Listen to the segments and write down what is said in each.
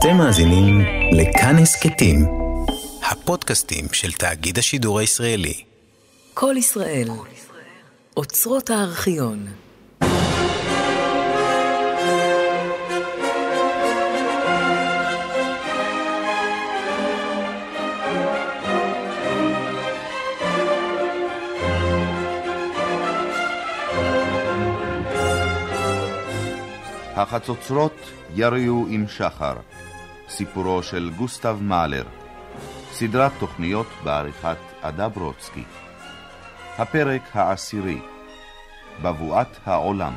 אתם מאזינים לכאן הסכתים, הפודקאסטים של תאגיד השידור הישראלי. כל ישראל, אוצרות הארכיון. החצוצרות יריו עם שחר, סיפורו של גוסטב מאלר, סדרת תוכניות בעריכת עדה ברודסקי. הפרק העשירי, בבואת העולם.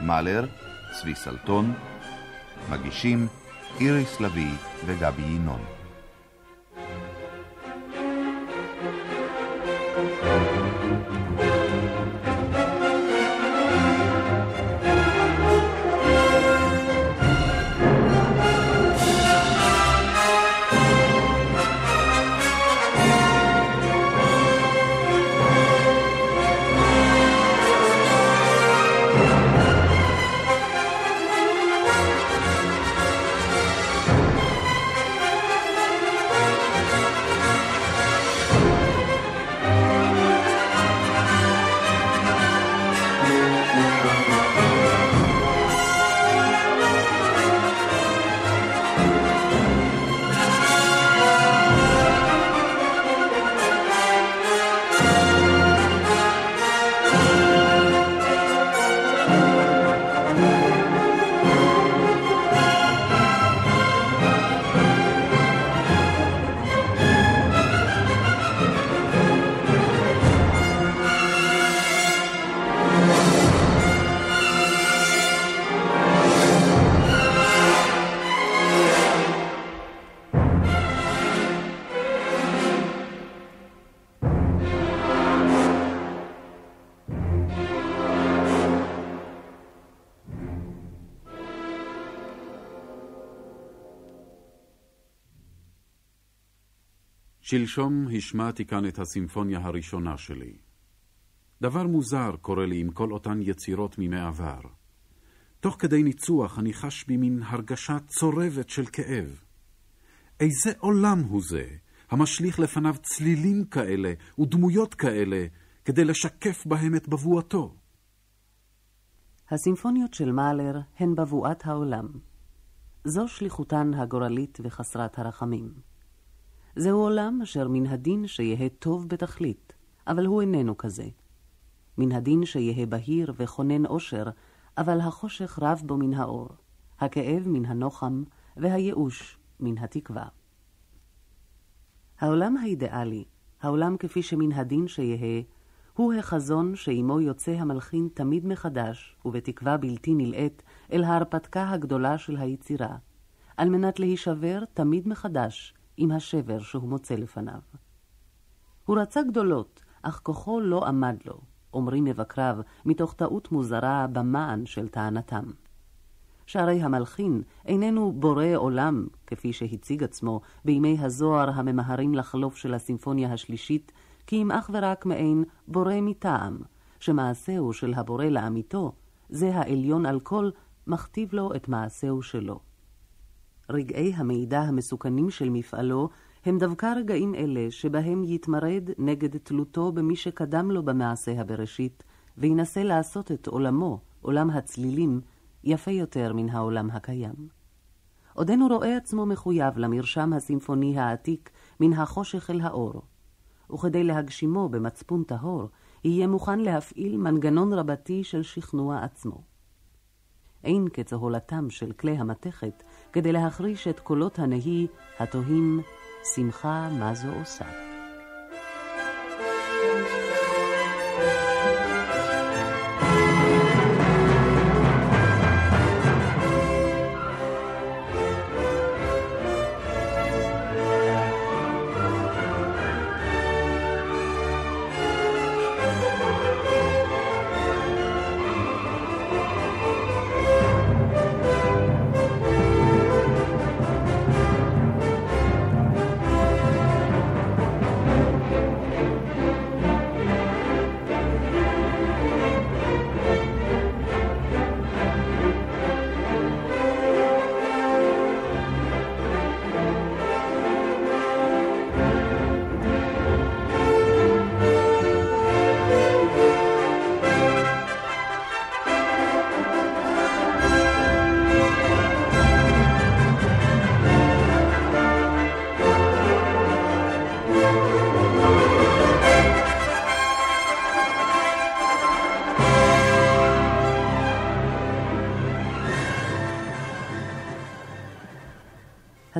מאלר, צבי סלטון, מגישים איריס לביא וגבי ינון. שלשום השמעתי כאן את הסימפוניה הראשונה שלי. דבר מוזר קורה לי עם כל אותן יצירות מימי עבר. תוך כדי ניצוח אני חש בי מין הרגשה צורבת של כאב. איזה עולם הוא זה, המשליך לפניו צלילים כאלה ודמויות כאלה, כדי לשקף בהם את בבואתו? הסימפוניות של מאלר הן בבואת העולם. זו שליחותן הגורלית וחסרת הרחמים. זהו עולם אשר מן הדין שיהא טוב בתכלית, אבל הוא איננו כזה. מן הדין שיהא בהיר וכונן עושר, אבל החושך רב בו מן האור, הכאב מן הנוחם, והייאוש מן התקווה. העולם האידיאלי, העולם כפי שמן הדין שיהא, הוא החזון שעמו יוצא המלחין תמיד מחדש, ובתקווה בלתי נלאית, אל ההרפתקה הגדולה של היצירה, על מנת להישבר תמיד מחדש עם השבר שהוא מוצא לפניו. הוא רצה גדולות, אך כוחו לא עמד לו, אומרים מבקריו, מתוך טעות מוזרה במען של טענתם. שהרי המלחין איננו בורא עולם, כפי שהציג עצמו בימי הזוהר הממהרים לחלוף של הסימפוניה השלישית, כי אם אך ורק מעין בורא מטעם, שמעשהו של הבורא לאמיתו, זה העליון על כל, מכתיב לו את מעשהו שלו. רגעי המידע המסוכנים של מפעלו הם דווקא רגעים אלה שבהם יתמרד נגד תלותו במי שקדם לו במעשה הבראשית, וינסה לעשות את עולמו, עולם הצלילים, יפה יותר מן העולם הקיים. עודנו רואה עצמו מחויב למרשם הסימפוני העתיק מן החושך אל האור, וכדי להגשימו במצפון טהור, יהיה מוכן להפעיל מנגנון רבתי של שכנוע עצמו. אין כצהולתם של כלי המתכת כדי להחריש את קולות הנהי התוהים שמחה מה זו עושה.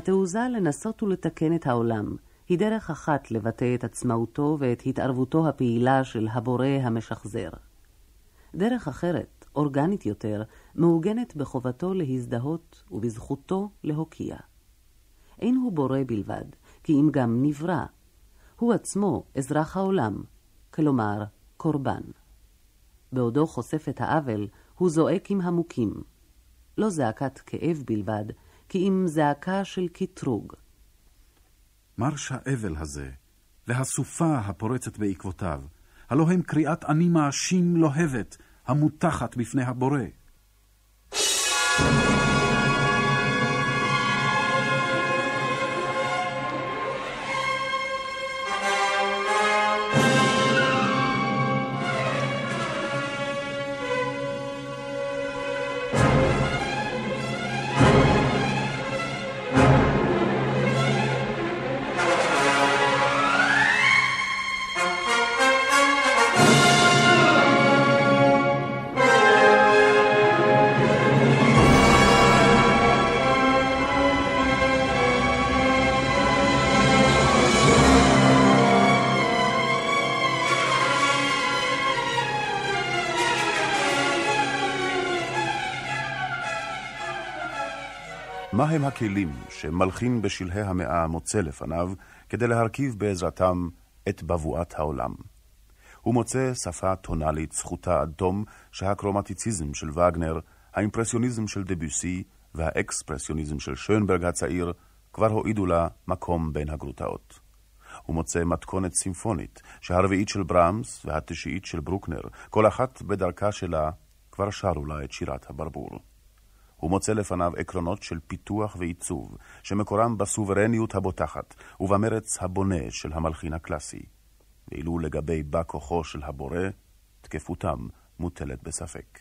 התעוזה לנסות ולתקן את העולם היא דרך אחת לבטא את עצמאותו ואת התערבותו הפעילה של הבורא המשחזר. דרך אחרת, אורגנית יותר, מעוגנת בחובתו להזדהות ובזכותו להוקיע. אין הוא בורא בלבד, כי אם גם נברא. הוא עצמו אזרח העולם, כלומר, קורבן. בעודו חושף את העוול, הוא זועק עם המוכים. לא זעקת כאב בלבד, כי אם זעקה של קטרוג. מרש האבל הזה, והסופה הפורצת בעקבותיו, הלא הם קריאת אני מאשים לוהבת, המוטחת בפני הבורא. מהם הכלים שמלחין בשלהי המאה מוצא לפניו כדי להרכיב בעזרתם את בבואת העולם? הוא מוצא שפה טונאלית זכותה עד תום שהקרומטיציזם של וגנר, האימפרסיוניזם של דביוסי והאקספרסיוניזם של שוינברג הצעיר כבר הועידו לה מקום בין הגרוטאות. הוא מוצא מתכונת סימפונית, שהרביעית של ברמס והתשיעית של ברוקנר, כל אחת בדרכה שלה, כבר שרו לה את שירת הברבור. הוא מוצא לפניו עקרונות של פיתוח ועיצוב, שמקורם בסוברניות הבוטחת ובמרץ הבונה של המלחין הקלאסי. ואילו לגבי בא כוחו של הבורא, תקפותם מוטלת בספק.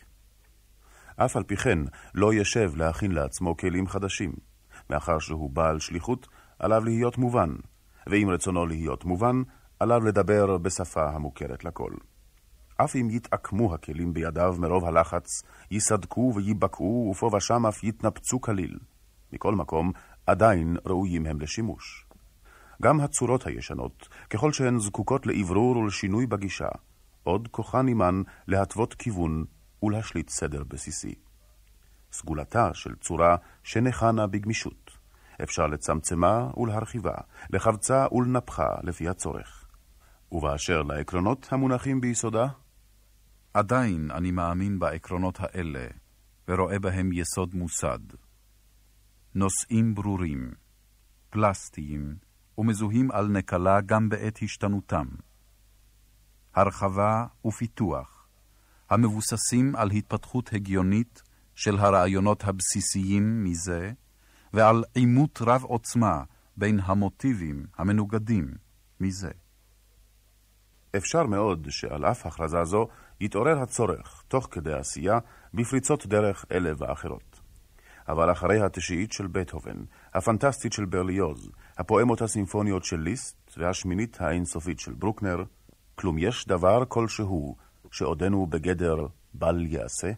אף על פי כן, לא ישב להכין לעצמו כלים חדשים. מאחר שהוא בעל שליחות, עליו להיות מובן, ואם רצונו להיות מובן, עליו לדבר בשפה המוכרת לכל. אף אם יתעקמו הכלים בידיו מרוב הלחץ, ייסדקו וייבקעו, ופה ושם אף יתנפצו כליל. מכל מקום, עדיין ראויים הם לשימוש. גם הצורות הישנות, ככל שהן זקוקות לאוורור ולשינוי בגישה, עוד כוחן עמן להתוות כיוון ולהשליט סדר בסיסי. סגולתה של צורה שנחנה בגמישות. אפשר לצמצמה ולהרחיבה, לחבצה ולנפחה לפי הצורך. ובאשר לעקרונות המונחים ביסודה, עדיין אני מאמין בעקרונות האלה, ורואה בהם יסוד מוסד. נושאים ברורים, פלסטיים, ומזוהים על נקלה גם בעת השתנותם. הרחבה ופיתוח, המבוססים על התפתחות הגיונית של הרעיונות הבסיסיים מזה, ועל עימות רב עוצמה בין המוטיבים המנוגדים מזה. אפשר מאוד שעל אף הכרזה זו יתעורר הצורך, תוך כדי עשייה, בפריצות דרך אלה ואחרות. אבל אחרי התשיעית של בטהובן, הפנטסטית של ברליוז, הפואמות הסימפוניות של ליסט והשמינית האינסופית של ברוקנר, כלום יש דבר כלשהו שעודנו בגדר בל יעשה?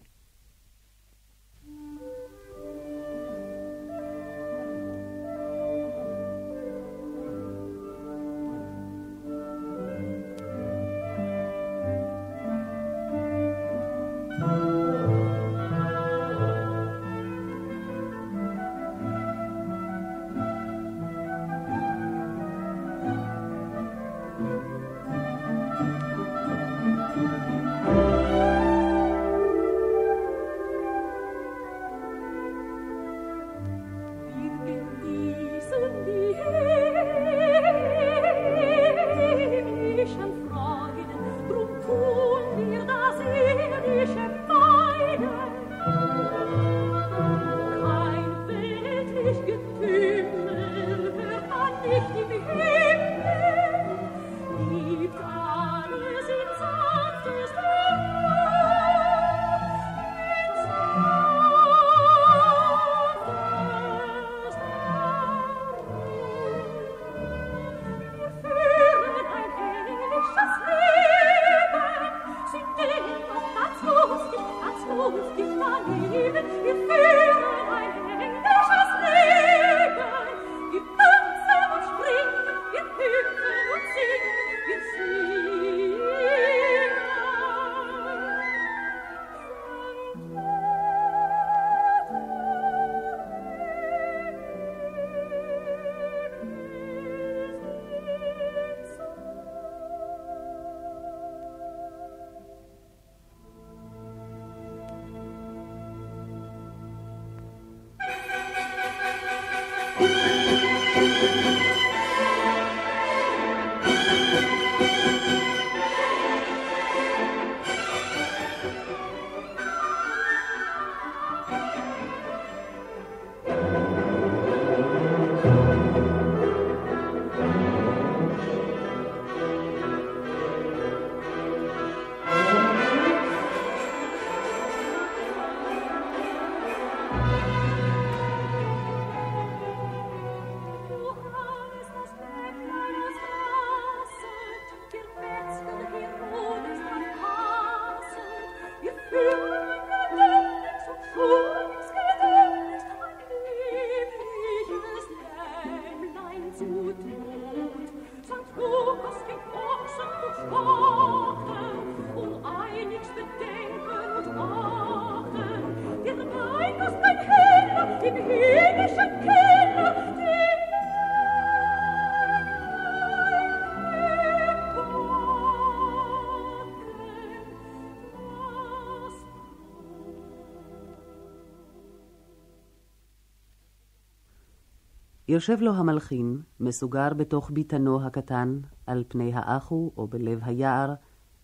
יושב לו המלחין, מסוגר בתוך ביתנו הקטן, על פני האחו או בלב היער,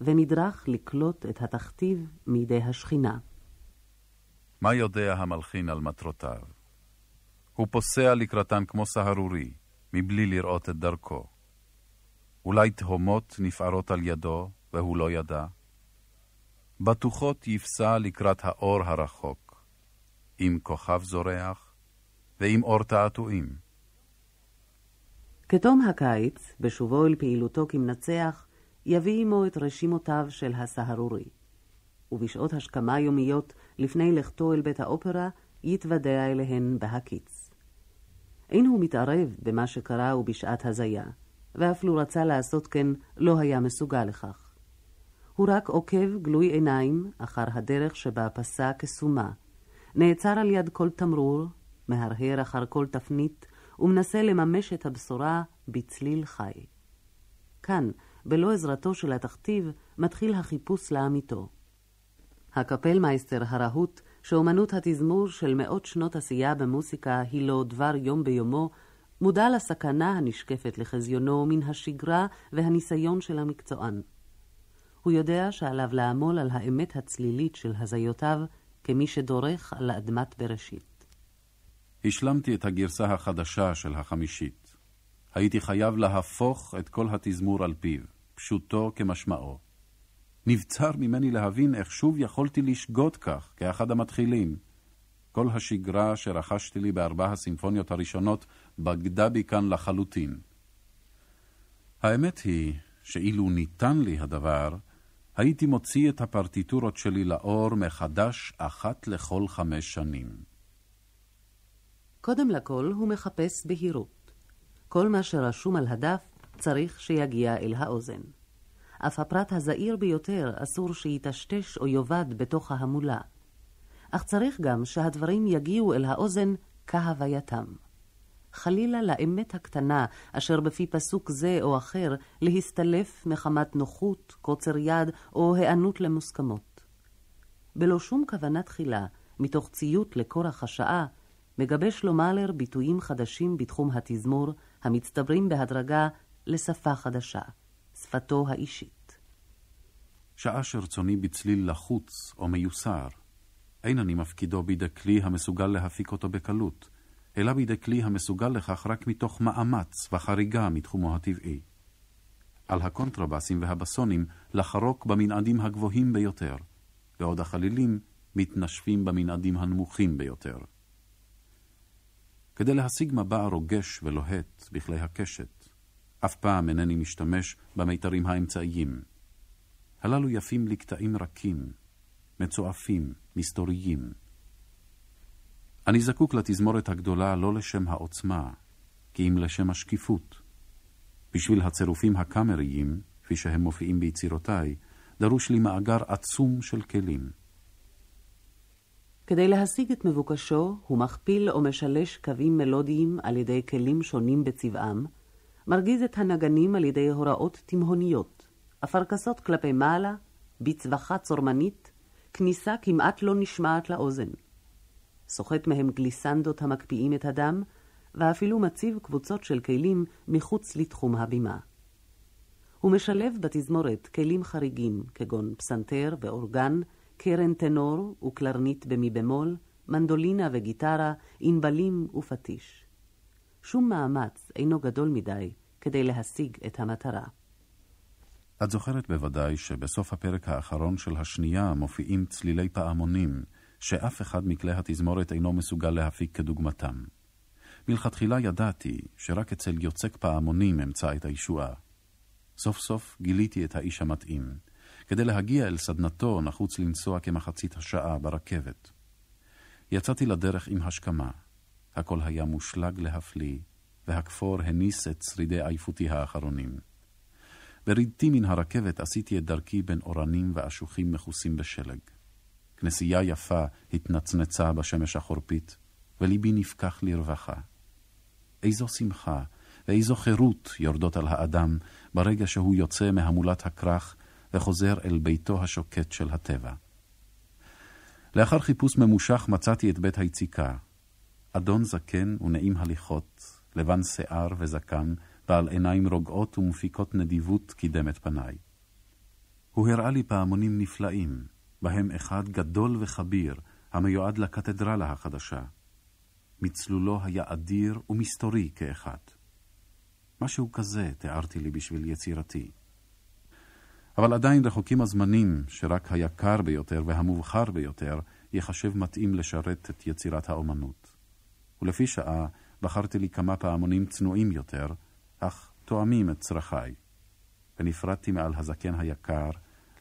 ונדרך לקלוט את התכתיב מידי השכינה. מה יודע המלחין על מטרותיו? הוא פוסע לקראתן כמו סהרורי, מבלי לראות את דרכו. אולי תהומות נפערות על ידו, והוא לא ידע? בטוחות יפסע לקראת האור הרחוק, עם כוכב זורח ועם אור תעתועים. כתום הקיץ, בשובו אל פעילותו כמנצח, יביא עמו את רשימותיו של הסהרורי. ובשעות השכמה יומיות, לפני לכתו אל בית האופרה, יתוודע אליהן בהקיץ. אין הוא מתערב במה שקרה ובשעת הזיה, ואפילו רצה לעשות כן, לא היה מסוגל לכך. הוא רק עוקב גלוי עיניים אחר הדרך שבה פסע כסומה, נעצר על יד כל תמרור, מהרהר אחר כל תפנית, ומנסה לממש את הבשורה בצליל חי. כאן, בלא עזרתו של התכתיב, מתחיל החיפוש לאמיתו. הקפלמייסטר הרהוט, שאומנות התזמור של מאות שנות עשייה במוסיקה היא לו דבר יום ביומו, מודע לסכנה הנשקפת לחזיונו מן השגרה והניסיון של המקצוען. הוא יודע שעליו לעמול על האמת הצלילית של הזיותיו כמי שדורך על אדמת בראשית. השלמתי את הגרסה החדשה של החמישית. הייתי חייב להפוך את כל התזמור על פיו, פשוטו כמשמעו. נבצר ממני להבין איך שוב יכולתי לשגות כך, כאחד המתחילים. כל השגרה שרכשתי לי בארבע הסימפוניות הראשונות בגדה בי כאן לחלוטין. האמת היא שאילו ניתן לי הדבר, הייתי מוציא את הפרטיטורות שלי לאור מחדש אחת לכל חמש שנים. קודם לכל הוא מחפש בהירות. כל מה שרשום על הדף צריך שיגיע אל האוזן. אף הפרט הזעיר ביותר אסור שיטשטש או יאבד בתוך ההמולה. אך צריך גם שהדברים יגיעו אל האוזן כהווייתם. חלילה לאמת הקטנה אשר בפי פסוק זה או אחר להסתלף מחמת נוחות, קוצר יד או היענות למוסכמות. בלא שום כוונה תחילה, מתוך ציות לכורח השעה, מגבש לו מאלר ביטויים חדשים בתחום התזמור, המצטברים בהדרגה לשפה חדשה, שפתו האישית. שעה שרצוני בצליל לחוץ או מיוסר, אין אני מפקידו בידי כלי המסוגל להפיק אותו בקלות, אלא בידי כלי המסוגל לכך רק מתוך מאמץ וחריגה מתחומו הטבעי. על הקונטרבסים והבסונים לחרוק במנעדים הגבוהים ביותר, בעוד החלילים מתנשפים במנעדים הנמוכים ביותר. כדי להשיג מבע רוגש ולוהט בכלי הקשת. אף פעם אינני משתמש במיתרים האמצעיים. הללו יפים לקטעים רכים, מצועפים, מסתוריים. אני זקוק לתזמורת הגדולה לא לשם העוצמה, כי אם לשם השקיפות. בשביל הצירופים הקאמריים, כפי שהם מופיעים ביצירותיי, דרוש לי מאגר עצום של כלים. כדי להשיג את מבוקשו, הוא מכפיל או משלש קווים מלודיים על ידי כלים שונים בצבעם, מרגיז את הנגנים על ידי הוראות תימהוניות, אפרכסות כלפי מעלה, בצווחה צורמנית, כניסה כמעט לא נשמעת לאוזן. סוחט מהם גליסנדות המקפיאים את הדם, ואפילו מציב קבוצות של כלים מחוץ לתחום הבימה. הוא משלב בתזמורת כלים חריגים, כגון פסנתר ואורגן, קרן טנור וקלרנית במי במול, מנדולינה וגיטרה, ענבלים ופטיש. שום מאמץ אינו גדול מדי כדי להשיג את המטרה. את זוכרת בוודאי שבסוף הפרק האחרון של השנייה מופיעים צלילי פעמונים, שאף אחד מכלי התזמורת אינו מסוגל להפיק כדוגמתם. מלכתחילה ידעתי שרק אצל יוצק פעמונים אמצא את הישועה. סוף סוף גיליתי את האיש המתאים. כדי להגיע אל סדנתו נחוץ לנסוע כמחצית השעה ברכבת. יצאתי לדרך עם השכמה. הכל היה מושלג להפליא, והכפור הניס את שרידי עייפותי האחרונים. ברידתי מן הרכבת עשיתי את דרכי בין אורנים ואשוחים מכוסים בשלג. כנסייה יפה התנצנצה בשמש החורפית, וליבי נפקח לרווחה. איזו שמחה ואיזו חירות יורדות על האדם ברגע שהוא יוצא מהמולת הכרך וחוזר אל ביתו השוקט של הטבע. לאחר חיפוש ממושך מצאתי את בית היציקה. אדון זקן ונעים הליכות, לבן שיער וזקן, בעל עיניים רוגעות ומפיקות נדיבות קידם את פניי. הוא הראה לי פעמונים נפלאים, בהם אחד גדול וכביר, המיועד לקתדרלה החדשה. מצלולו היה אדיר ומסתורי כאחד. משהו כזה תיארתי לי בשביל יצירתי. אבל עדיין רחוקים הזמנים שרק היקר ביותר והמובחר ביותר ייחשב מתאים לשרת את יצירת האומנות. ולפי שעה בחרתי לי כמה פעמונים צנועים יותר, אך תואמים את צרכיי. ונפרדתי מעל הזקן היקר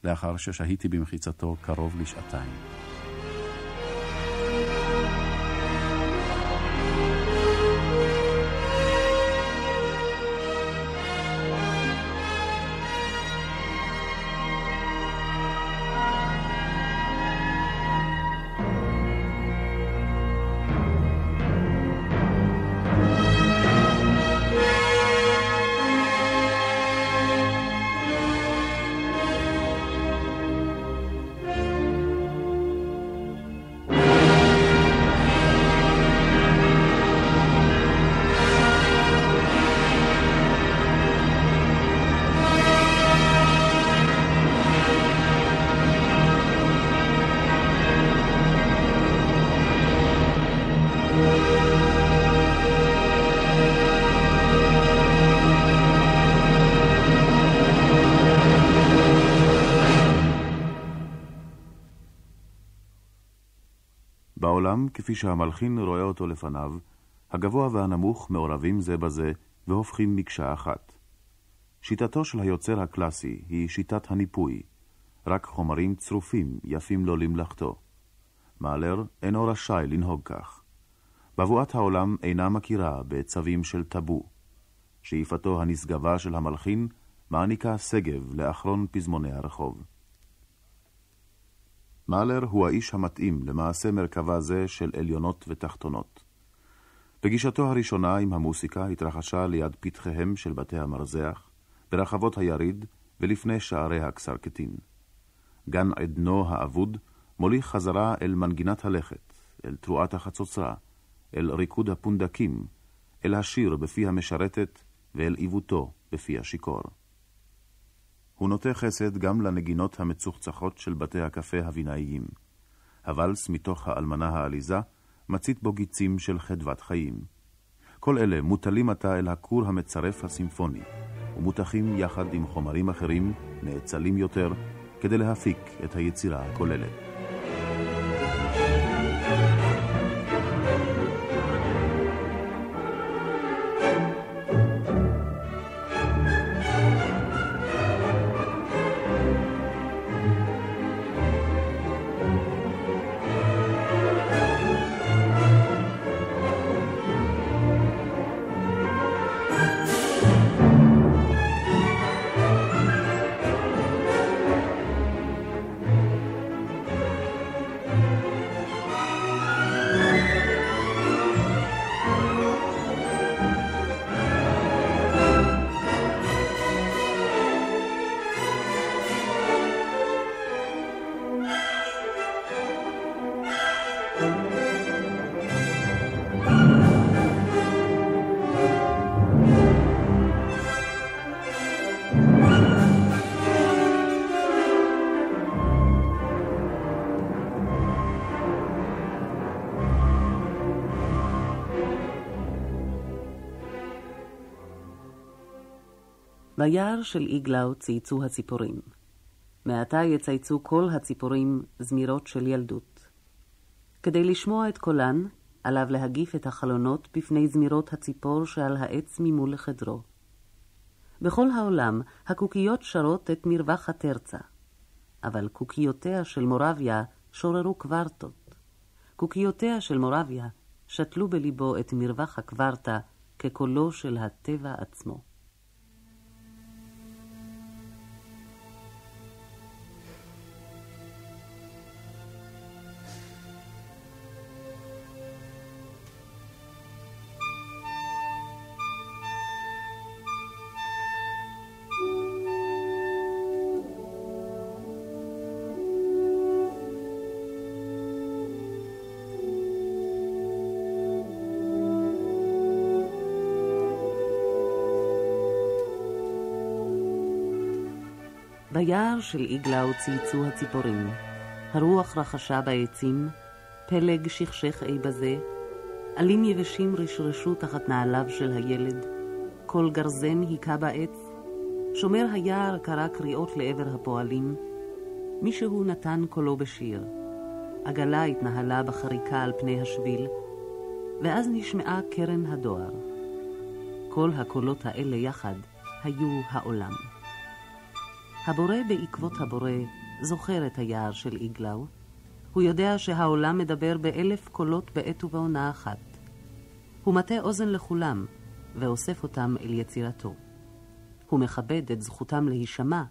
לאחר ששהיתי במחיצתו קרוב לשעתיים. כפי שהמלחין רואה אותו לפניו, הגבוה והנמוך מעורבים זה בזה והופכים מקשה אחת. שיטתו של היוצר הקלאסי היא שיטת הניפוי, רק חומרים צרופים יפים לו למלאכתו. מאלר אינו רשאי לנהוג כך. בבואת העולם אינה מכירה בצווים של טאבו. שאיפתו הנשגבה של המלחין מעניקה שגב לאחרון פזמוני הרחוב. מאלר הוא האיש המתאים למעשה מרכבה זה של עליונות ותחתונות. פגישתו הראשונה עם המוסיקה התרחשה ליד פתחיהם של בתי המרזח, ברחבות היריד ולפני שערי הקסרקטין. גן עדנו האבוד מוליך חזרה אל מנגינת הלכת, אל תרועת החצוצרה, אל ריקוד הפונדקים, אל השיר בפי המשרתת ואל עיוותו בפי השיכור. הוא נוטה חסד גם לנגינות המצוחצחות של בתי הקפה הבינאיים. הוואלס מתוך האלמנה העליזה מצית בו גיצים של חדוות חיים. כל אלה מוטלים עתה אל הכור המצרף הסימפוני, ומותחים יחד עם חומרים אחרים, נאצלים יותר, כדי להפיק את היצירה הכוללת. ביער של איגלאו צייצו הציפורים. מעתה יצייצו כל הציפורים זמירות של ילדות. כדי לשמוע את קולן, עליו להגיף את החלונות בפני זמירות הציפור שעל העץ ממול לחדרו. בכל העולם הקוקיות שרות את מרווח התרצה, אבל קוקיותיה של מורביה שוררו קוורטות. קוקיותיה של מורביה שתלו בליבו את מרווח הקוורטה כקולו של הטבע עצמו. ביער של איגלאו צייצו הציפורים. הרוח רחשה בעצים, פלג שכשך אי בזה, עלים יבשים רשרשו תחת נעליו של הילד, כל גרזן היכה בעץ, שומר היער קרא קריאות לעבר הפועלים, מישהו נתן קולו בשיר. עגלה התנהלה בחריקה על פני השביל, ואז נשמעה קרן הדואר. כל הקולות האלה יחד היו העולם. הבורא בעקבות הבורא זוכר את היער של איגלאו. הוא יודע שהעולם מדבר באלף קולות בעת ובעונה אחת. הוא מטה אוזן לכולם, ואוסף אותם אל יצירתו. הוא מכבד את זכותם להישמע,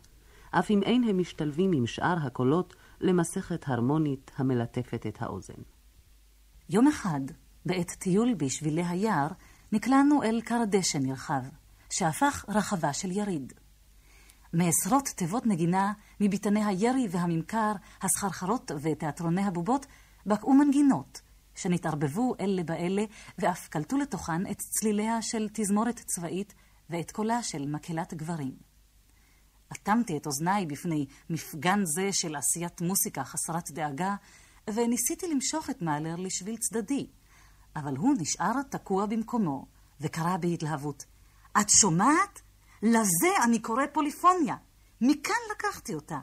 אף אם אין הם משתלבים עם שאר הקולות למסכת הרמונית המלטפת את האוזן. יום אחד, בעת טיול בשבילי היער, נקלענו אל כר דשא נרחב, שהפך רחבה של יריד. מעשרות תיבות נגינה, מביתני הירי והממכר, הסחרחרות ותיאטרוני הבובות, בקעו מנגינות, שנתערבבו אלה באלה, ואף קלטו לתוכן את צליליה של תזמורת צבאית ואת קולה של מקהלת גברים. אטמתי את אוזניי בפני מפגן זה של עשיית מוסיקה חסרת דאגה, וניסיתי למשוך את מאלר לשביל צדדי, אבל הוא נשאר תקוע במקומו, וקרא בהתלהבות, את שומעת? לזה אני קורא פוליפוניה. מכאן לקחתי אותה.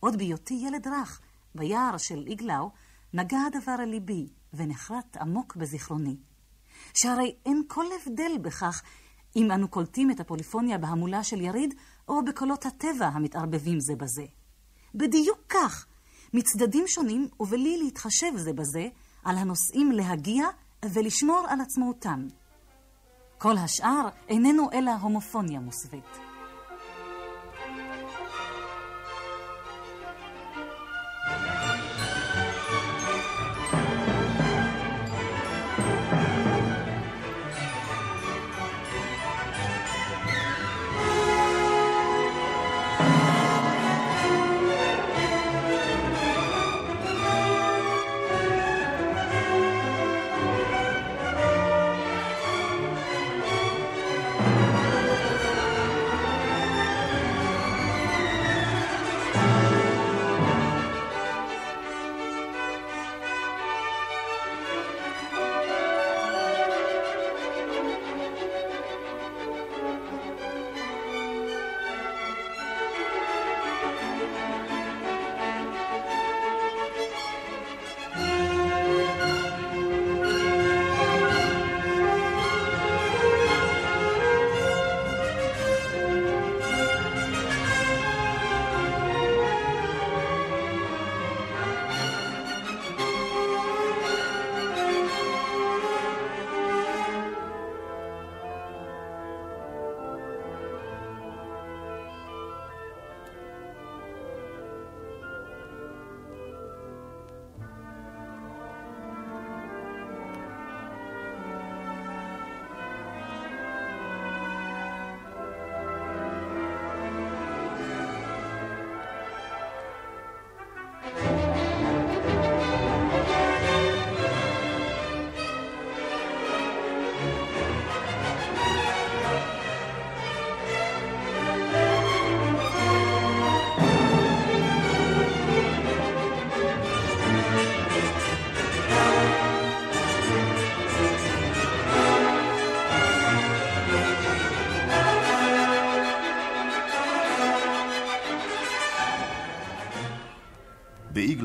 עוד בהיותי ילד רך, ביער של איגלאו, נגע הדבר אל ליבי ונחרט עמוק בזיכרוני. שהרי אין כל הבדל בכך אם אנו קולטים את הפוליפוניה בהמולה של יריד, או בקולות הטבע המתערבבים זה בזה. בדיוק כך, מצדדים שונים ובלי להתחשב זה בזה, על הנושאים להגיע ולשמור על עצמאותם. כל השאר איננו אלא הומופוניה מוסווית.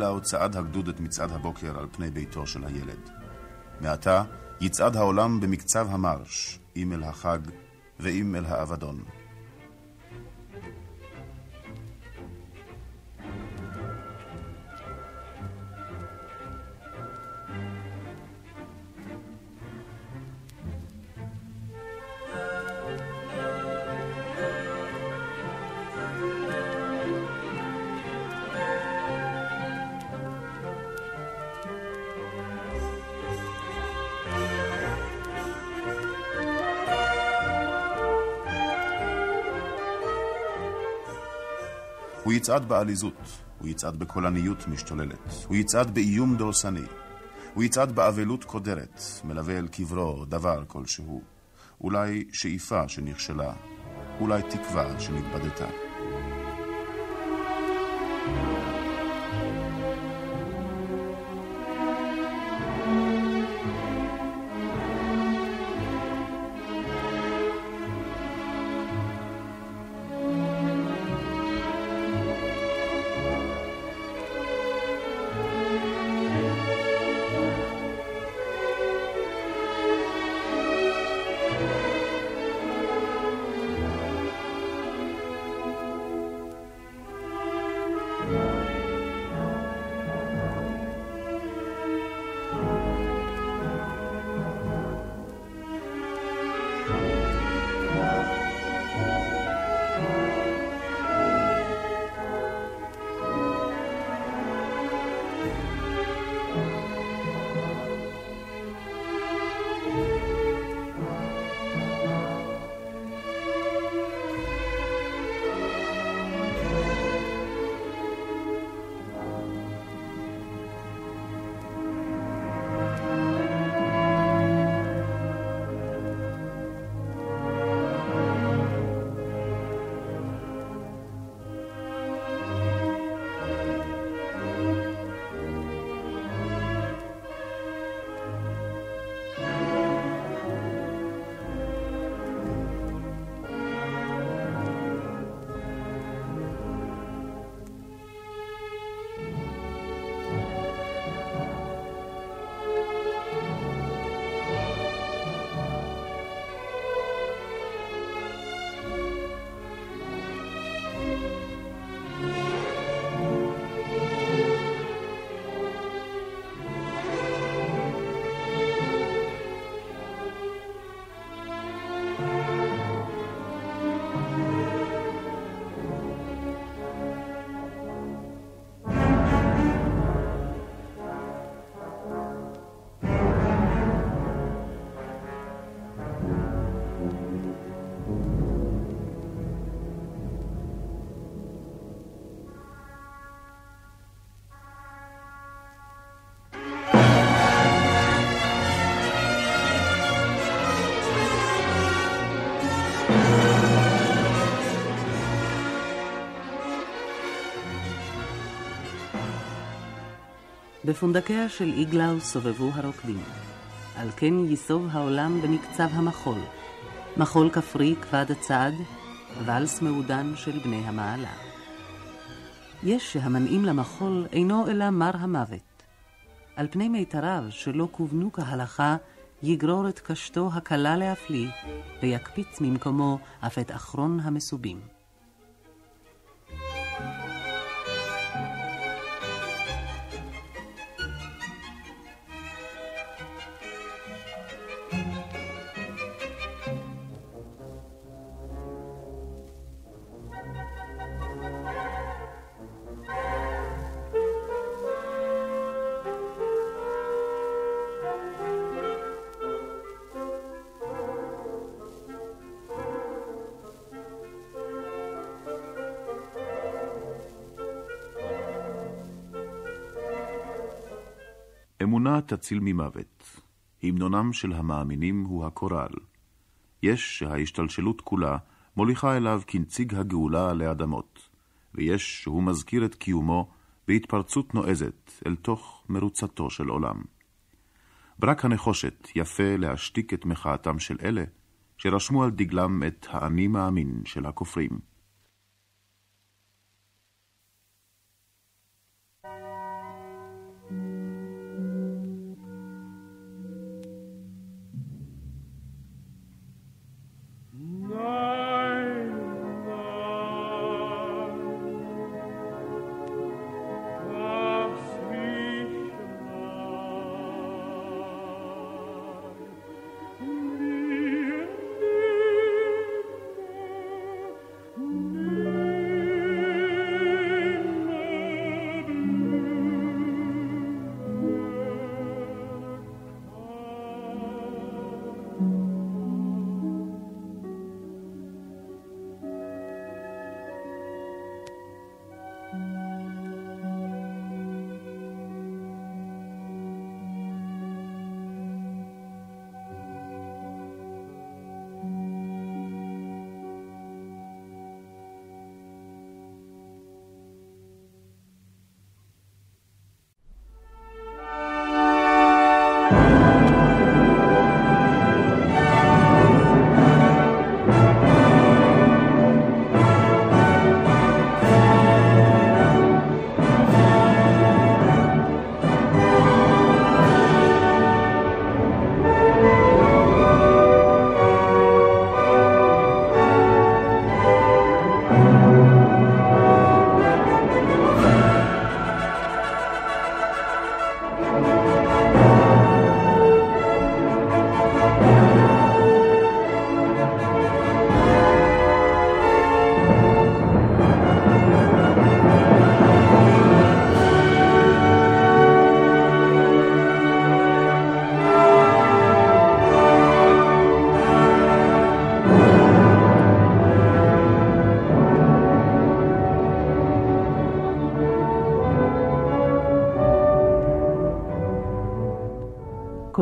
אילאו צעד הגדוד את מצעד הבוקר על פני ביתו של הילד. מעתה יצעד העולם במקצב המרש, אם אל החג ואם אל האבדון. הוא יצעד בעליזות, הוא יצעד בקולניות משתוללת, הוא יצעד באיום דורסני, הוא יצעד באבלות קודרת, מלווה אל קברו דבר כלשהו, אולי שאיפה שנכשלה, אולי תקווה שנתבדתה. בפונדקיה של איגלאו סובבו הרוקדים. על כן ייסוב העולם במקצב המחול. מחול כפרי כבד הצעד, ואלס מעודן של בני המעלה. יש שהמנעים למחול אינו אלא מר המוות. על פני מיתריו שלא כוונו כהלכה, יגרור את קשתו הקלה להפליא, ויקפיץ ממקומו אף את אחרון המסובים. אמונה תציל ממוות. המנונם של המאמינים הוא הקורל. יש שההשתלשלות כולה מוליכה אליו כנציג הגאולה עלי אדמות, ויש שהוא מזכיר את קיומו בהתפרצות נועזת אל תוך מרוצתו של עולם. ברק הנחושת יפה להשתיק את מחאתם של אלה שרשמו על דגלם את האני מאמין של הכופרים.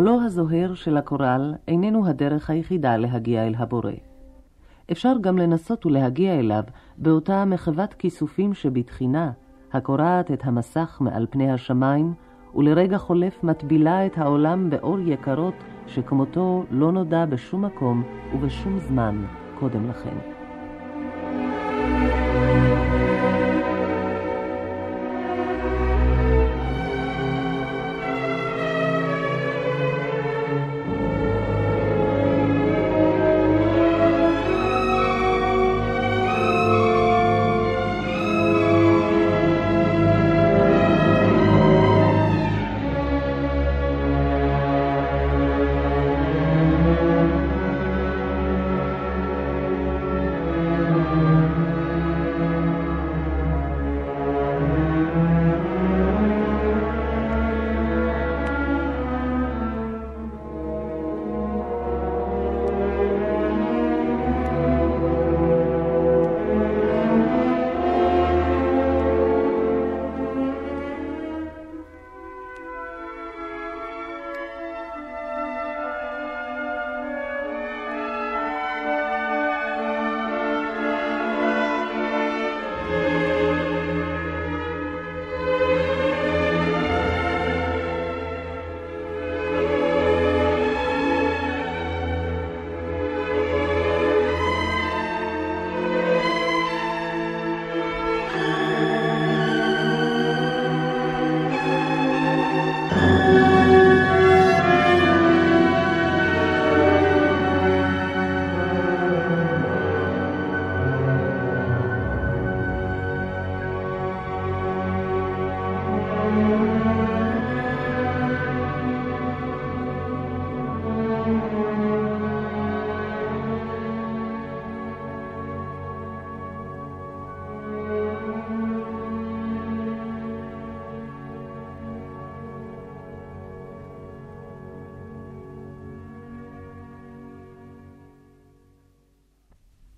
קולו הזוהר של הקורל איננו הדרך היחידה להגיע אל הבורא. אפשר גם לנסות ולהגיע אליו באותה מחוות כיסופים שבתחינה, הקורעת את המסך מעל פני השמיים, ולרגע חולף מטבילה את העולם באור יקרות שכמותו לא נודע בשום מקום ובשום זמן קודם לכן.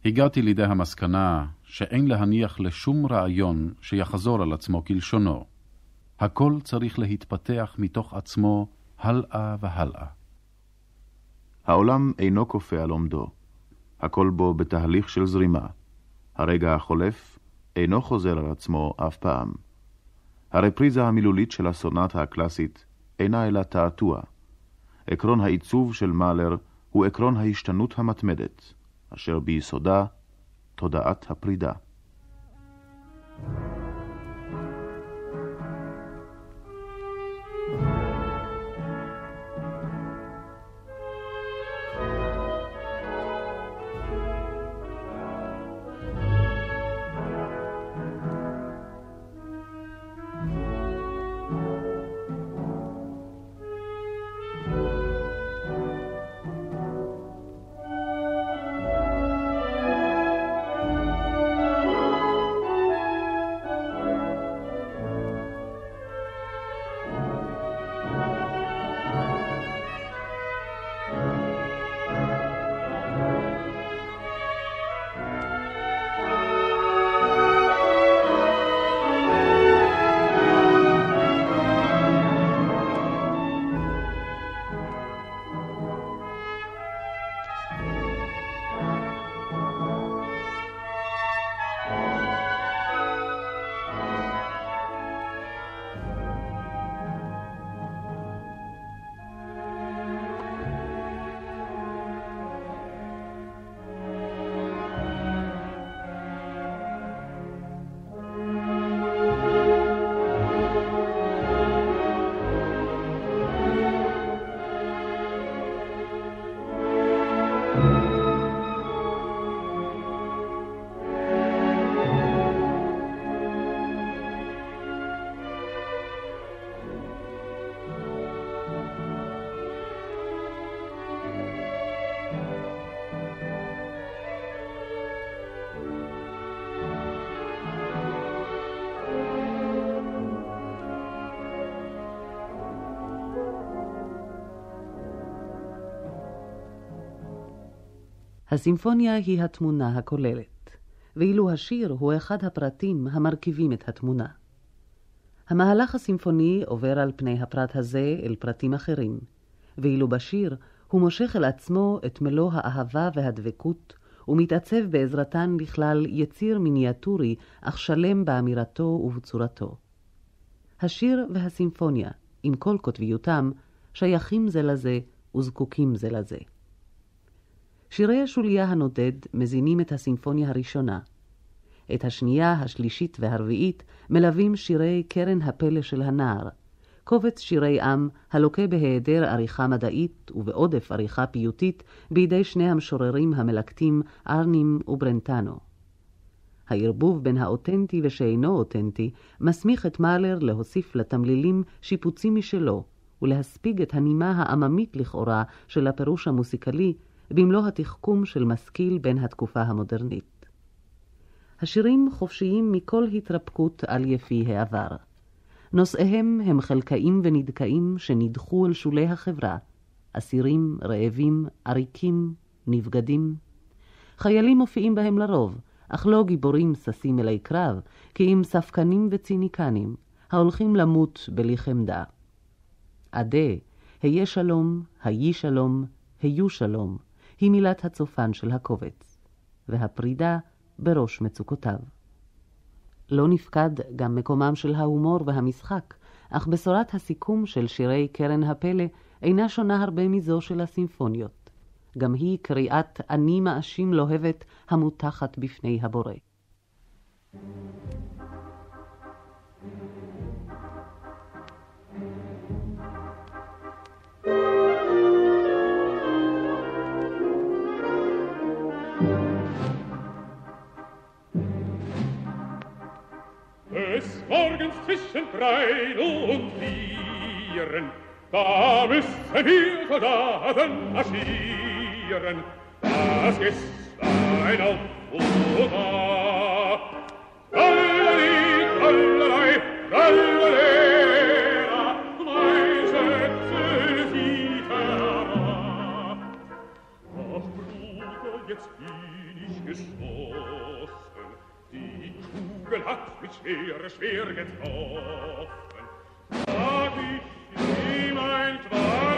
הגעתי לידי המסקנה שאין להניח לשום רעיון שיחזור על עצמו כלשונו. הכל צריך להתפתח מתוך עצמו הלאה והלאה. העולם אינו כופה על עומדו. הכל בו בתהליך של זרימה. הרגע החולף אינו חוזר על עצמו אף פעם. הרפריזה המילולית של הסונטה הקלאסית אינה אלא תעתוע. עקרון העיצוב של מאלר הוא עקרון ההשתנות המתמדת. אשר ביסודה תודעת הפרידה. הסימפוניה היא התמונה הכוללת, ואילו השיר הוא אחד הפרטים המרכיבים את התמונה. המהלך הסימפוני עובר על פני הפרט הזה אל פרטים אחרים, ואילו בשיר הוא מושך אל עצמו את מלוא האהבה והדבקות, ומתעצב בעזרתן לכלל יציר מיניאטורי, אך שלם באמירתו ובצורתו. השיר והסימפוניה, עם כל כותביותם, שייכים זה לזה וזקוקים זה לזה. שירי השוליה הנודד מזינים את הסימפוניה הראשונה. את השנייה, השלישית והרביעית מלווים שירי קרן הפלא של הנער, קובץ שירי עם הלוקה בהיעדר עריכה מדעית ובעודף עריכה פיוטית בידי שני המשוררים המלקטים ארנים וברנטנו. הערבוב בין האותנטי ושאינו אותנטי מסמיך את מאלר להוסיף לתמלילים שיפוצים משלו ולהספיג את הנימה העממית לכאורה של הפירוש המוסיקלי במלוא התחכום של משכיל בין התקופה המודרנית. השירים חופשיים מכל התרפקות על יפי העבר. נושאיהם הם חלקאים ונדכאים שנדחו אל שולי החברה, אסירים, רעבים, עריקים, נבגדים. חיילים מופיעים בהם לרוב, אך לא גיבורים ששים אלי קרב, כי אם ספקנים וציניקנים, ההולכים למות בלי חמדה. עדה, היה שלום, היי שלום, היו שלום, היא מילת הצופן של הקובץ, והפרידה בראש מצוקותיו. לא נפקד גם מקומם של ההומור והמשחק, אך בשורת הסיכום של שירי קרן הפלא אינה שונה הרבה מזו של הסימפוניות. גם היא קריאת אני מאשים לוהבת המותחת בפני הבורא. morgens zwischen Frein und Vieren, da müssen wir Soldaten marschieren. Das ist ein Auf und Ab. Trallalei, trallalei, trallalei, vogel hat mich schwere, schwer getroffen. Sag ich ihm ein Traum,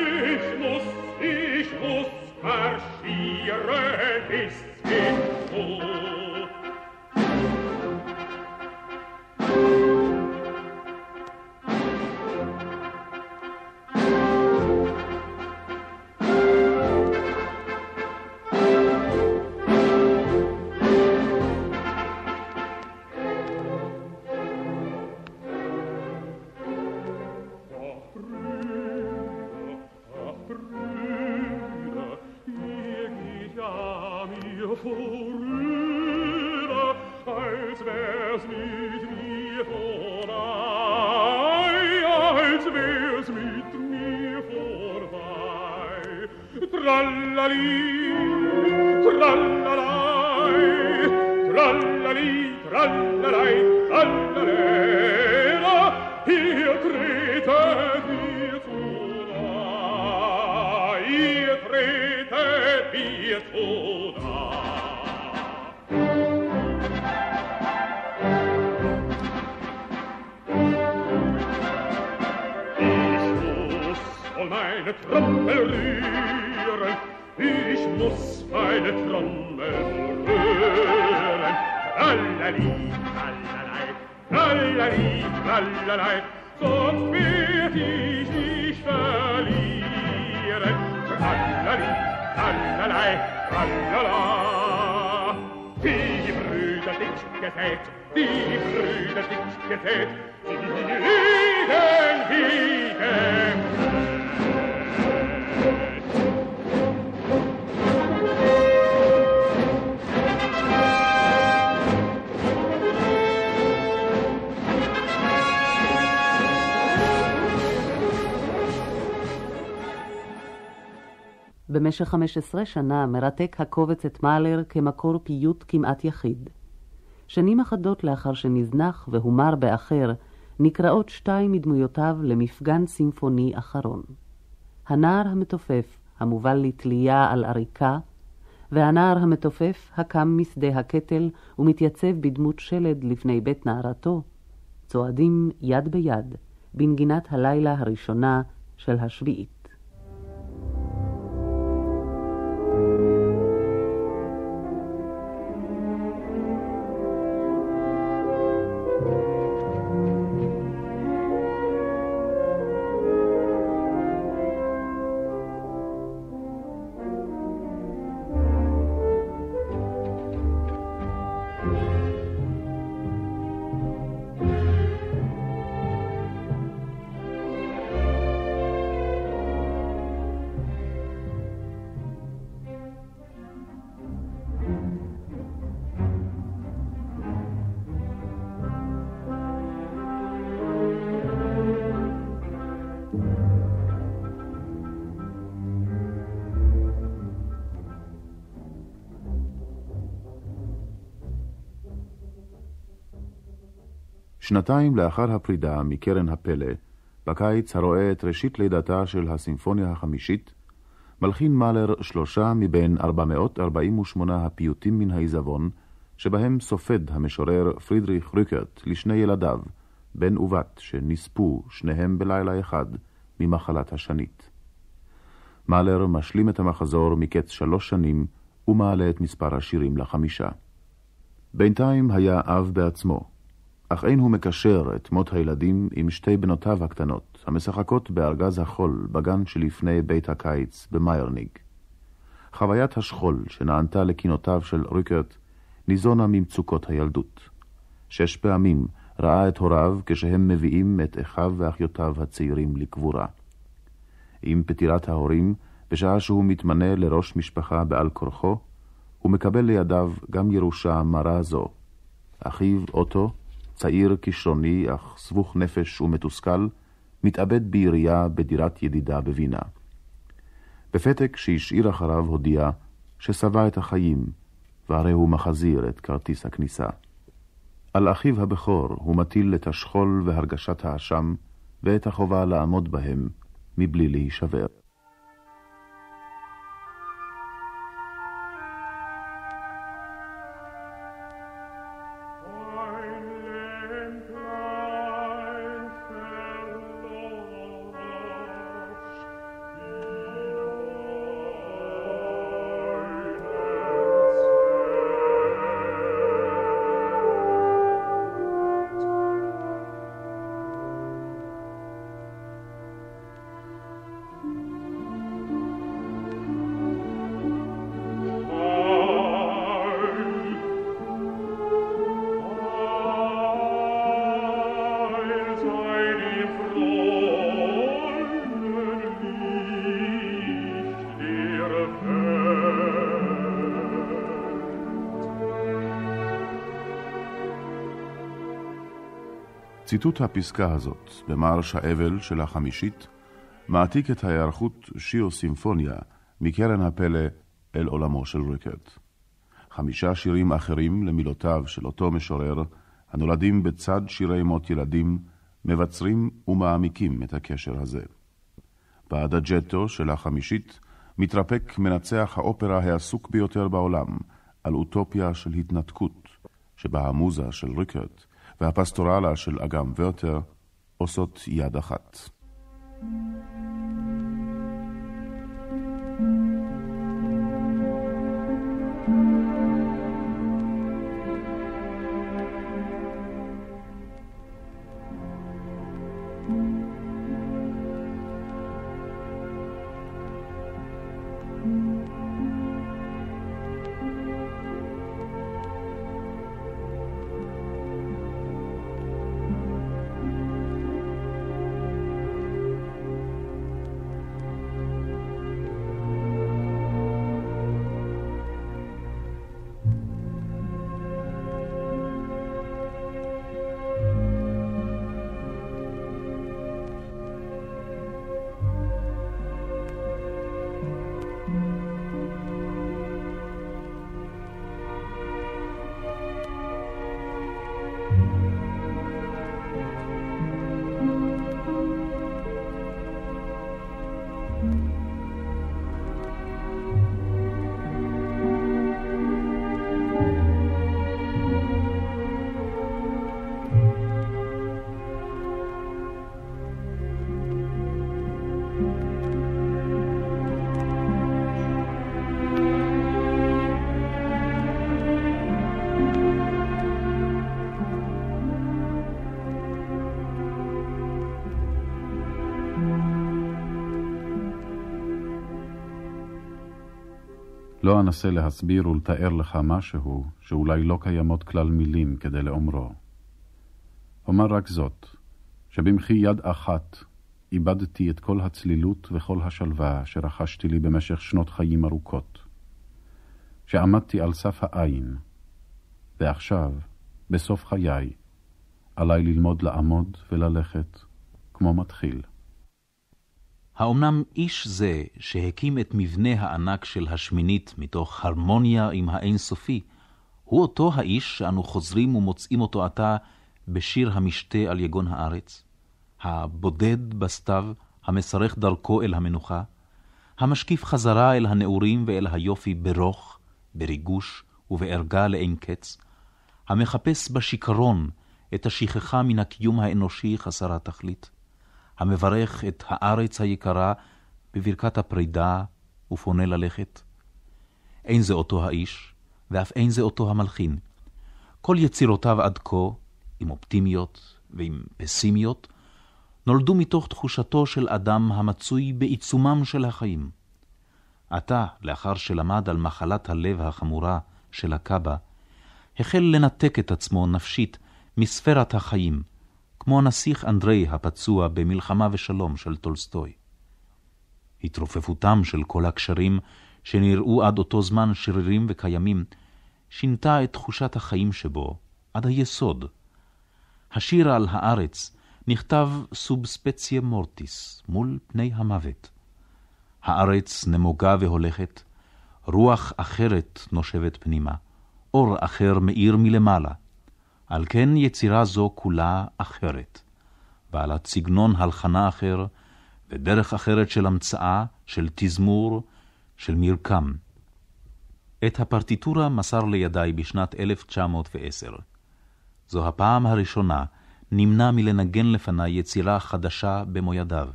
ich muss, ich muss marschieren bis במשך 15 שנה מרתק הקובץ את מאלר כמקור פיוט כמעט יחיד. שנים אחדות לאחר שנזנח והומר באחר, נקראות שתיים מדמויותיו למפגן סימפוני אחרון. הנער המתופף, המובל לתלייה על עריקה, והנער המתופף הקם משדה הקטל ומתייצב בדמות שלד לפני בית נערתו, צועדים יד ביד בנגינת הלילה הראשונה של השביעית. שנתיים לאחר הפרידה מקרן הפלא, בקיץ הרואה את ראשית לידתה של הסימפוניה החמישית, מלחין מאלר שלושה מבין 448 הפיוטים מן העיזבון, שבהם סופד המשורר פרידריך ריקרט לשני ילדיו, בן ובת, שנספו שניהם בלילה אחד ממחלת השנית. מאלר משלים את המחזור מקץ שלוש שנים ומעלה את מספר השירים לחמישה. בינתיים היה אב בעצמו, אך אין הוא מקשר את מות הילדים עם שתי בנותיו הקטנות, המשחקות בארגז החול בגן שלפני בית הקיץ במיירניג. חוויית השכול שנענתה לקינותיו של ריקרט ניזונה ממצוקות הילדות. שש פעמים ראה את הוריו כשהם מביאים את אחיו ואחיותיו הצעירים לקבורה. עם פטירת ההורים, בשעה שהוא מתמנה לראש משפחה בעל כורחו, הוא מקבל לידיו גם ירושה מרה זו. אחיו אוטו צעיר כישרוני אך סבוך נפש ומתוסכל, מתאבד בירייה בדירת ידידה בווינה. בפתק שהשאיר אחריו הודיע ששבע את החיים, והרי הוא מחזיר את כרטיס הכניסה. על אחיו הבכור הוא מטיל את השכול והרגשת האשם, ואת החובה לעמוד בהם, מבלי להישבר. ציטוט הפסקה הזאת במרש האבל של החמישית מעתיק את ההיערכות שיר סימפוניה מקרן הפלא אל עולמו של ריקרט. חמישה שירים אחרים למילותיו של אותו משורר, הנולדים בצד שירי מות ילדים, מבצרים ומעמיקים את הקשר הזה. באדג'טו של החמישית מתרפק מנצח האופרה העסוק ביותר בעולם על אוטופיה של התנתקות, שבה המוזה של ריקרט והפסטורלה של אגם ורטר עושות יד אחת. לא אנסה להסביר ולתאר לך משהו שאולי לא קיימות כלל מילים כדי לאומרו. אומר רק זאת, שבמחי יד אחת איבדתי את כל הצלילות וכל השלווה שרכשתי לי במשך שנות חיים ארוכות. שעמדתי על סף העין, ועכשיו, בסוף חיי, עליי ללמוד לעמוד וללכת כמו מתחיל. האומנם איש זה שהקים את מבנה הענק של השמינית מתוך הרמוניה עם האינסופי, הוא אותו האיש שאנו חוזרים ומוצאים אותו עתה בשיר המשתה על יגון הארץ? הבודד בסתיו, המסרך דרכו אל המנוחה, המשקיף חזרה אל הנעורים ואל היופי ברוך, בריגוש ובערגה לאין קץ, המחפש בשיכרון את השכחה מן הקיום האנושי חסר התכלית, המברך את הארץ היקרה בברכת הפרידה ופונה ללכת. אין זה אותו האיש, ואף אין זה אותו המלחין. כל יצירותיו עד כה, עם אופטימיות ועם פסימיות, נולדו מתוך תחושתו של אדם המצוי בעיצומם של החיים. עתה, לאחר שלמד על מחלת הלב החמורה של הקאבה, החל לנתק את עצמו נפשית מספרת החיים, כמו הנסיך אנדרי הפצוע במלחמה ושלום של טולסטוי. התרופפותם של כל הקשרים, שנראו עד אותו זמן שרירים וקיימים, שינתה את תחושת החיים שבו עד היסוד. השיר על הארץ נכתב סובספציה מורטיס, מול פני המוות. הארץ נמוגה והולכת, רוח אחרת נושבת פנימה, אור אחר מאיר מלמעלה. על כן יצירה זו כולה אחרת, בעלת סגנון הלחנה אחר, ודרך אחרת של המצאה, של תזמור, של מרקם. את הפרטיטורה מסר לידי בשנת 1910. זו הפעם הראשונה נמנע מלנגן לפני יצירה חדשה במו ידיו.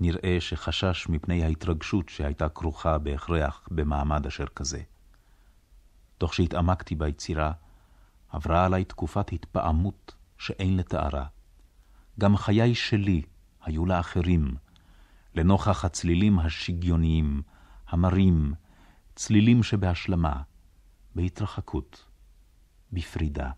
נראה שחשש מפני ההתרגשות שהייתה כרוכה בהכרח במעמד אשר כזה. תוך שהתעמקתי ביצירה, עברה עלי תקופת התפעמות שאין לתארה. גם חיי שלי היו לאחרים, לנוכח הצלילים השגיוניים, המרים, צלילים שבהשלמה, בהתרחקות, בפרידה.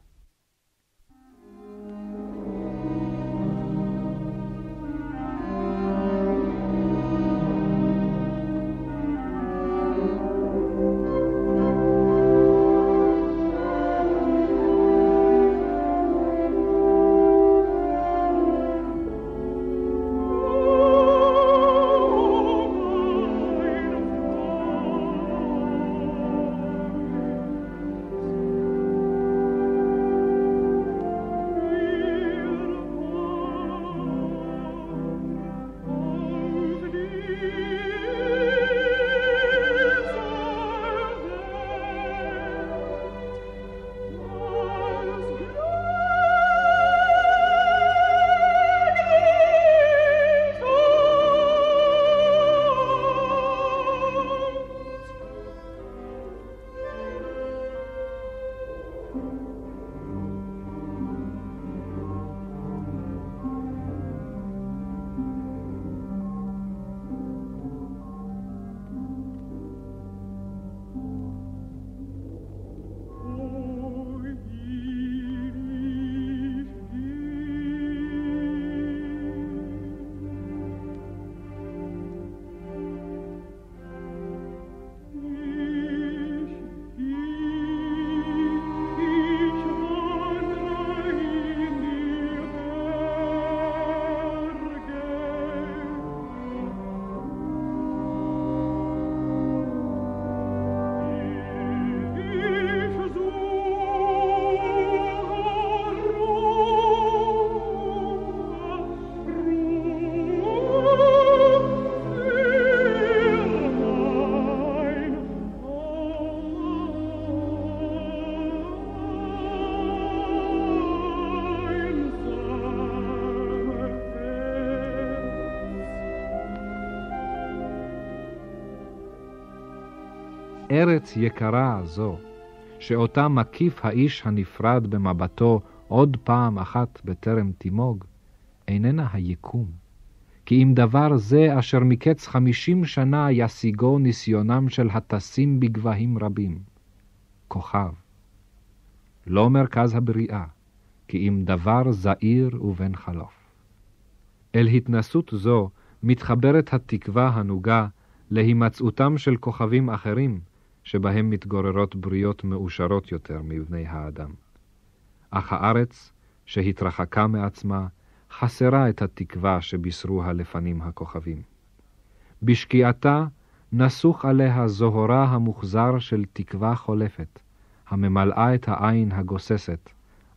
ארץ יקרה זו, שאותה מקיף האיש הנפרד במבטו עוד פעם אחת בטרם תימוג, איננה היקום, כי אם דבר זה אשר מקץ חמישים שנה ישיגו ניסיונם של הטסים בגבהים רבים. כוכב. לא מרכז הבריאה, כי אם דבר זעיר ובן חלוף. אל התנסות זו מתחברת התקווה הנוגה להימצאותם של כוכבים אחרים, שבהם מתגוררות בריות מאושרות יותר מבני האדם. אך הארץ, שהתרחקה מעצמה, חסרה את התקווה שבישרו הלפנים הכוכבים. בשקיעתה נסוך עליה זוהרה המוחזר של תקווה חולפת, הממלאה את העין הגוססת,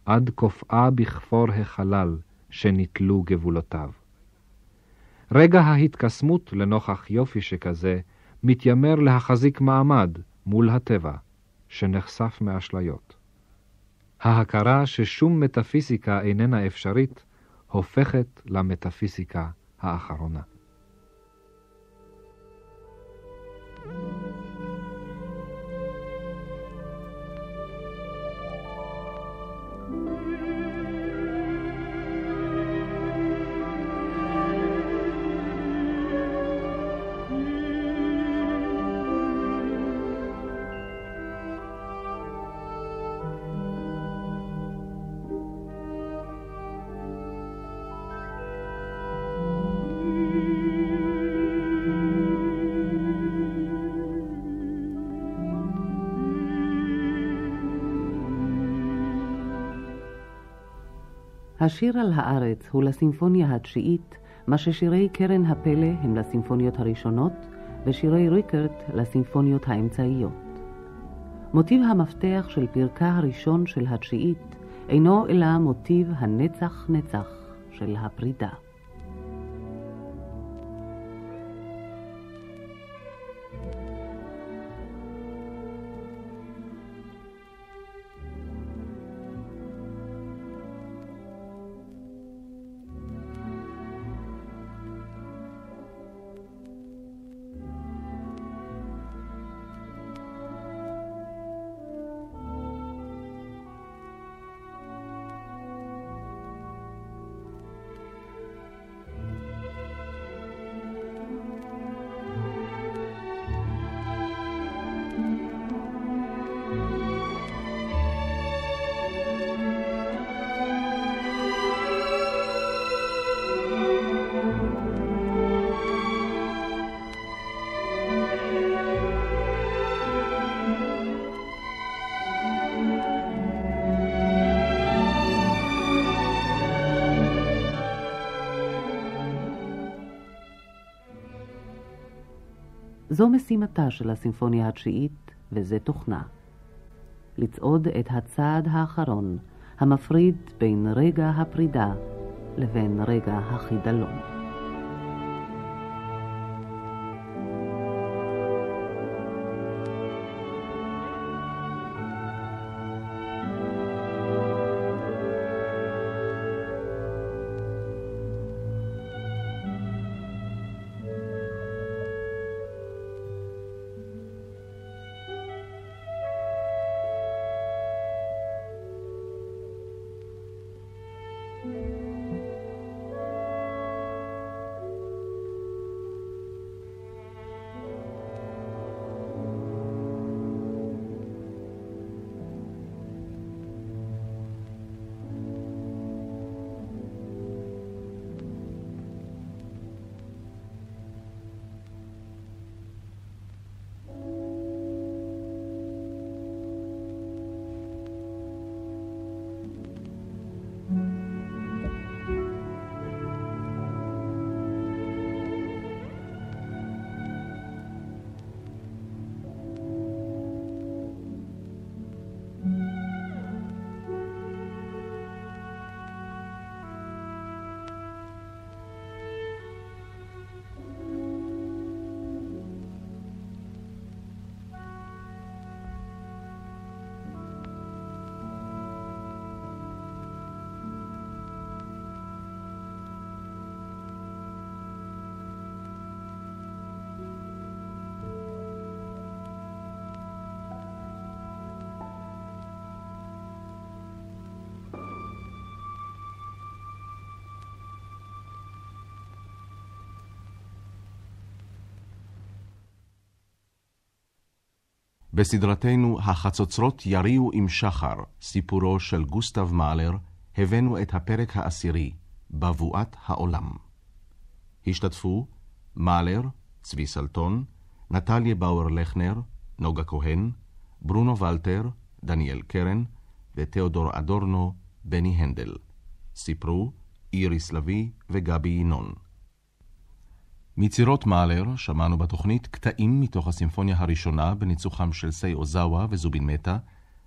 עד קופאה בכפור החלל שנתלו גבולותיו. רגע ההתקסמות לנוכח יופי שכזה מתיימר להחזיק מעמד מול הטבע, שנחשף מאשליות. ההכרה ששום מטאפיזיקה איננה אפשרית, הופכת למטאפיזיקה האחרונה. השיר על הארץ הוא לסימפוניה התשיעית, מה ששירי קרן הפלא הם לסימפוניות הראשונות, ושירי ריקרט לסימפוניות האמצעיות. מוטיב המפתח של פרקה הראשון של התשיעית אינו אלא מוטיב הנצח נצח של הפרידה. זו משימתה של הסימפוניה התשיעית, וזה תוכנה. לצעוד את הצעד האחרון, המפריד בין רגע הפרידה לבין רגע החידלון. בסדרתנו "החצוצרות יריעו עם שחר", סיפורו של גוסטב מאלר, הבאנו את הפרק העשירי, בבואת העולם. השתתפו מאלר, צבי סלטון, נטליה באואר-לכנר, נוגה כהן, ברונו ולטר, דניאל קרן ותיאודור אדורנו, בני הנדל. סיפרו איריס לביא וגבי ינון. מיצירות מאלר שמענו בתוכנית קטעים מתוך הסימפוניה הראשונה בניצוחם של סייג'י אוזאווה וזובין מטה,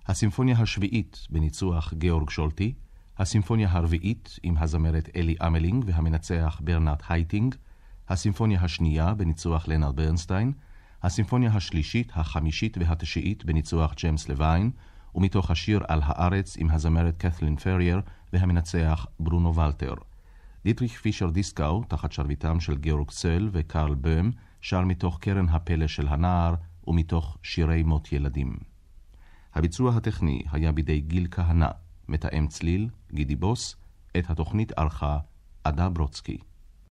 הסימפוניה השביעית בניצוח גאורג שולטי, הסימפוניה הרביעית עם הזמרת אלי אמלינג והמנצח ברנרד הייטינק, הסימפוניה השנייה בניצוח לאונרד ברנסטיין, הסימפוניה השלישית, החמישית והתשיעית בניצוח ג'יימס לוין, ומתוך השיר על הארץ עם הזמרת קתלין פרייר והמנצח ברונו ולטר. דיטריך פישר דיסקאו, תחת שרביטם של גאורג צל וקרל בום, שר מתוך קרן הפלא של הנער ומתוך שירי מות ילדים. הביצוע הטכני היה בידי גיל כהנא, מתאם צליל, גידי בוס, את התוכנית ערכה עדה ברודסקי.